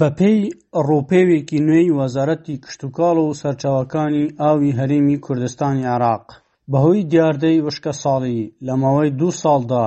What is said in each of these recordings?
بەپێی ڕووپێوێکی نوێی وەزارەتی کشتوکاڵ و سەرچاوەکانی ئاوی هەرێمی کوردستانی عێراق، بەهۆی دیاردەی وشکەساڵی لە ماوەی دوو ساڵدا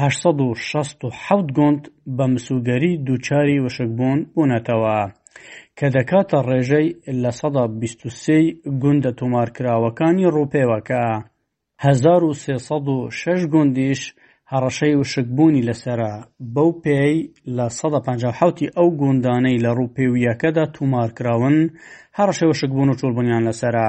هەشت سەد و شەست و حەوت گۆند بە مسوگەری دووچاری وشکبوون بوونەتەوە، کە دەکاتە ڕێژەی لە سەدا بیست و سێ ی گوندە تۆمارکراوەکانی ڕووپێوەکە. هەزار و سێ سەد و شەش گوندیش هەڕەشەی وشکبوونی لەسەرە، بەو پێیەی لە سەدا پەنجا و حەوت ی ئەو گوندانەی لە ڕووپێوییەکەدا توومارکراون، هەڕەشەی وشکبوون و چۆڵبوونیان لەسەرە.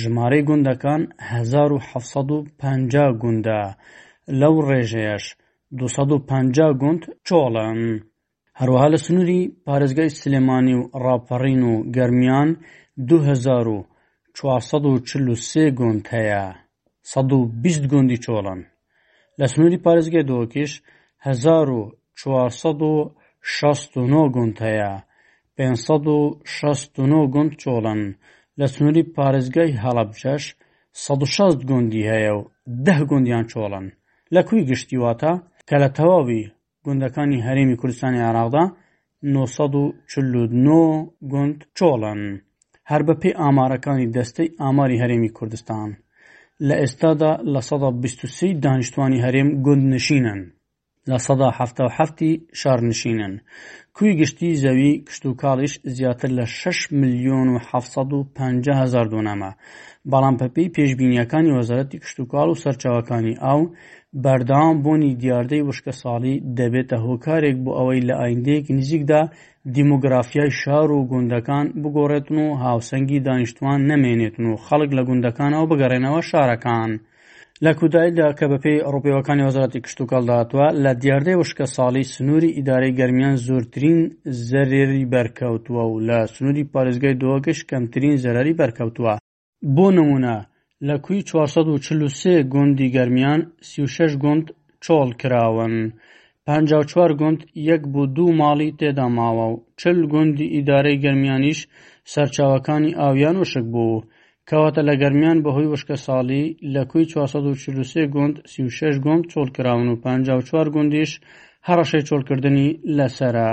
ژمارەی گوندەکان هەزار و حەفت سەد و پەنجا گوندە، لەو ڕێژەیەش دوو سەد و پەنجا گوند چۆڵن. هەروەها لە سنووری پارێزگای سلێمانی و ڕاپەڕین و گەرمیان دوو هەزار و چوار سەد و چل و سێ گوند هەیە، سەد و بیست گوندی چۆڵن. لە سنووری پارێزگای دهۆکیش هەزار و چوار سەد و شەست و نۆ گوند هەیە، پێنج سەد و شەست و نۆ گوند چۆڵن، لە سنووری پارێزگای هەڵەبجەش سەد و شەست گوندی هەیە و دە گوندیان چۆڵن، لە کوی گشتی واتە کە لە تەواوی گوندەکانی هەرێمی کوردستانی عێراقدا نۆ سەد و چل و نۆ گوند چۆڵن هەر بەپێی ئامارەکانی دەستەی ئاماری هەرێمی کوردستان لە ئێستادا لە سەدا بیست و سێی دانیشتوانی هەرێم گوند نشینن لە سەدا هەفتە و هەفتی شار نشینن کوی گشتی زەوی کشتوکاڵیش زیاتر لە 6 ملیۆن و 750 هزار دۆنامە بەڵام بەپێی پێشبینیەکانی وەزارەتی کشتوکاڵ و سەرچاوەکانی ئاو بەردەوام بوونی دیاردەی وشکەساڵی دەبێتە هۆکارێک بۆ ئەوەی لە ئایندەیەکی نزیکدا دیموگرافیای شار و گوندەکان بگۆڕێتن و هاوسەنگی دانیشتوان نەمێنێتن و خەڵک لە گوندەکانەوە بگەڕێنەوە شارەکان. لە کودایدا کە بەپێی ڕوپێوەکانی وەزارەتی کشتوکەڵ داهاتوە لە دیاردەی وشکە ساڵی سنووری ئیدارەی گەرمیان زۆرترین زەرێری بەرکەوتووە و لە سنووری پارێزگای دۆگەش کەمترین زەرری بەرکەوتووە بۆ نموونە لە کوی چوار سەد و چل و سێ گوندی گەرمیان سی و شەش گوند چۆڵ کراون، پەنجا و چوار گوند یەک بۆ دوو ماڵی تێدا ماوە و چل گوندی ئیدارەی گەرمیانیش سەرچاوەکانی ئاویان وشک بوو، کەواتە لە گەرمیان بەهۆی وشکەساڵی لە کوی چوار سەد و چل و سێ گوند سی و شەش گوند چۆڵ کراون و پەنجا و چوار گوندیش هەڕەشەی چۆڵکردنی لەسەرە.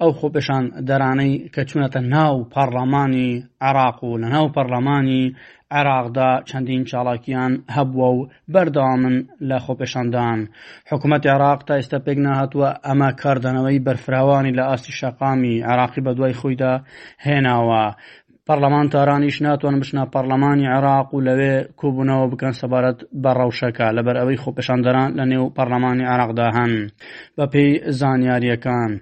ئەو خۆپێشاندەرانەی کە چوونەتە ناو پەڕڵەمانی عێراق و لە ناو پەڕڵەمانی عێراقدا چەندین چاڵاکیان هەبووە و بەردەوامن لە خۆپێشاندان حکوومەت عێراق تا ئێستا پێک ناهاتووە ئەمە کاردانەوەی بەرفراوانی لە ئاستی شەقامی عێراقی بەدوای خۆیدا هێناوە پەڕلەمانتارانیش ناتوانن بچنە پەڕلەمانی عێراق و لەوێ کۆبوونەوە بکەن سەبارەت بە ڕەوشەکە لەبەر ئەوەی خۆپێشاندەران لە نێو پەڕلەمانی عێراقدا هەن بەپێی زانیاریەکان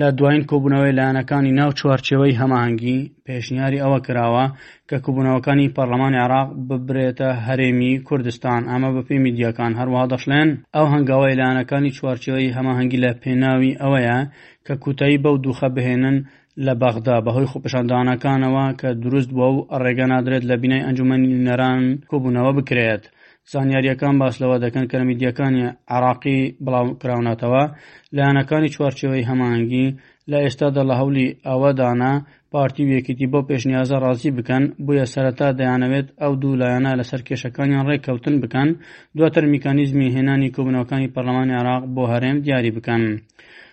لە دوایین کۆبوونەوەی لایەنەکانی ناو چوارچێوەی هەماهەنگی پێشنیاری ئەوە کراوە کە کوبوونەوەکانی پەرلەمانی عراق ببرێتە هەرێمی کوردستان ئەمە بەپی میدیەکان هەروەها دەشڵێن ئەو هەنگاوی لایەنەکانی چوارچێوەی هەماهەنگی لە پێناوی ئەوەیە کە کوتایی بەو دوخە بهێنن لە بەغدا بەهۆی خۆپێشاندانەکانەوە کە دروست بووە و ڕێگە نادرێت لە بینای ئەنجومەنی نوێنەران کۆبوونەوە بکرێت. زانیارییەکان باس لەوە دەکەن کە لە میدیاکانی عراقی بڵاوکراونەتەوە لایەنەکانی چوارچێوەی هەماهەنگی لە ئێستادا لە هەوڵی ئەوەدانە پارتی و یەکێتی بۆ پێشنیازە ڕازی بکەن بۆیە سەرەتا دەیانەوێت ئەو دوو لایەنە لەسەر کێشەکانیان ڕێککەوتن بکەن دواتر میکانیزمی هێنانی کۆبنەوەکانی پەرلەمانی عراق بۆ هەرێم دیاری بکەن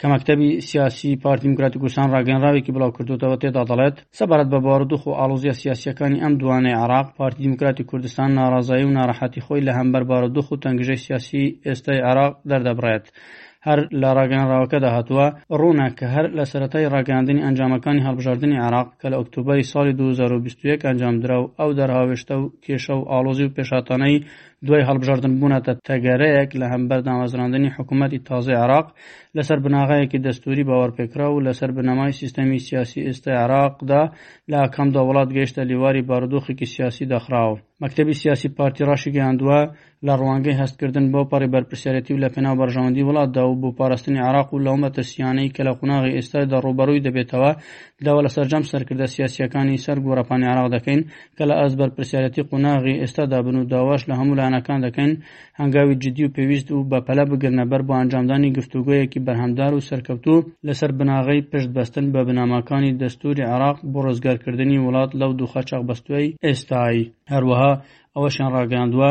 کە مەکتەبی سیاسی پارتی دیموکراتی کوردستان ڕاگەنراوێکی بڵاوکردوتەوە تێدا دەڵێت سەبارەت بە بارودوخ و ئاڵۆزیە سیاسیەکانی ئەم دوانەی عێراق پارتی دیموکراتی کوردستان ناڕازایی و ناڕەحەتی خۆی لە هەمبەر بارودوخ و تەنگژەی سیاسی ئێستای عێراق دەردەبڕێت هەر لە ڕاگەنراوەکەدا هاتووە ڕوونە کە هەر لە سەرەتای ڕاگەاندنی ئەنجامەکانی هەڵبژاردننی عراق کە لە ئۆکتوبری ساڵی 2021 ئەنجامدرا و ئەو دەرهاوێشتە و کێشە و ئاڵۆزی و پێشاتانەی دوای هەڵبژاردن بوونەتە تەگەرەیەک لە هەمبەر دامەزراندنی حکوومەتی تازەی عراق لەسەر بناغایەکی دەستوری باوەڕپێکرا و لەسەر بنەمای سیستەمی سیاسی ئێستای عراقدا لە ئاکامدا وڵات گەیشتە لیواری بارودۆخێکی سیاسی دەخراوە مەکتەبی سیاسی پارتی ڕاشیگەیاندووە لە ڕوانگەی هەستکردن بۆ پەڕی بەرپرسیارەتی و لە پێناو بەرژەوەندی وڵاتدا و بۆ پاراستنی عراق و لەو مەترسیانەی کە لە قوناغی ئێستادا ڕوبەرووی دەبێتەوە داوا لە سەرجەم سەرکردە سیاسیەکانی سەر گۆڕەپانی عراق دەکەین کە لە ئاست بەرپرسیارێتی قوناغی ئێستادا بن و داواش لە هەموو لایەنەکان دەکەین هەنگاوی جدی و پێویست و بە پەلە بگرنە بەر بۆ ئەنجامدانی گفتوگۆیەکی بەرهەمدار و سەرکەوتوو لەسەر بناغەی پشت بەستن بە بنەماکانی دەستووری عێراق بۆ ڕزگارکردنی وڵات لەو دووخە چەقبەستووەی ئێستای. هەروەها ئەوەشیان ڕاگەیاندووە،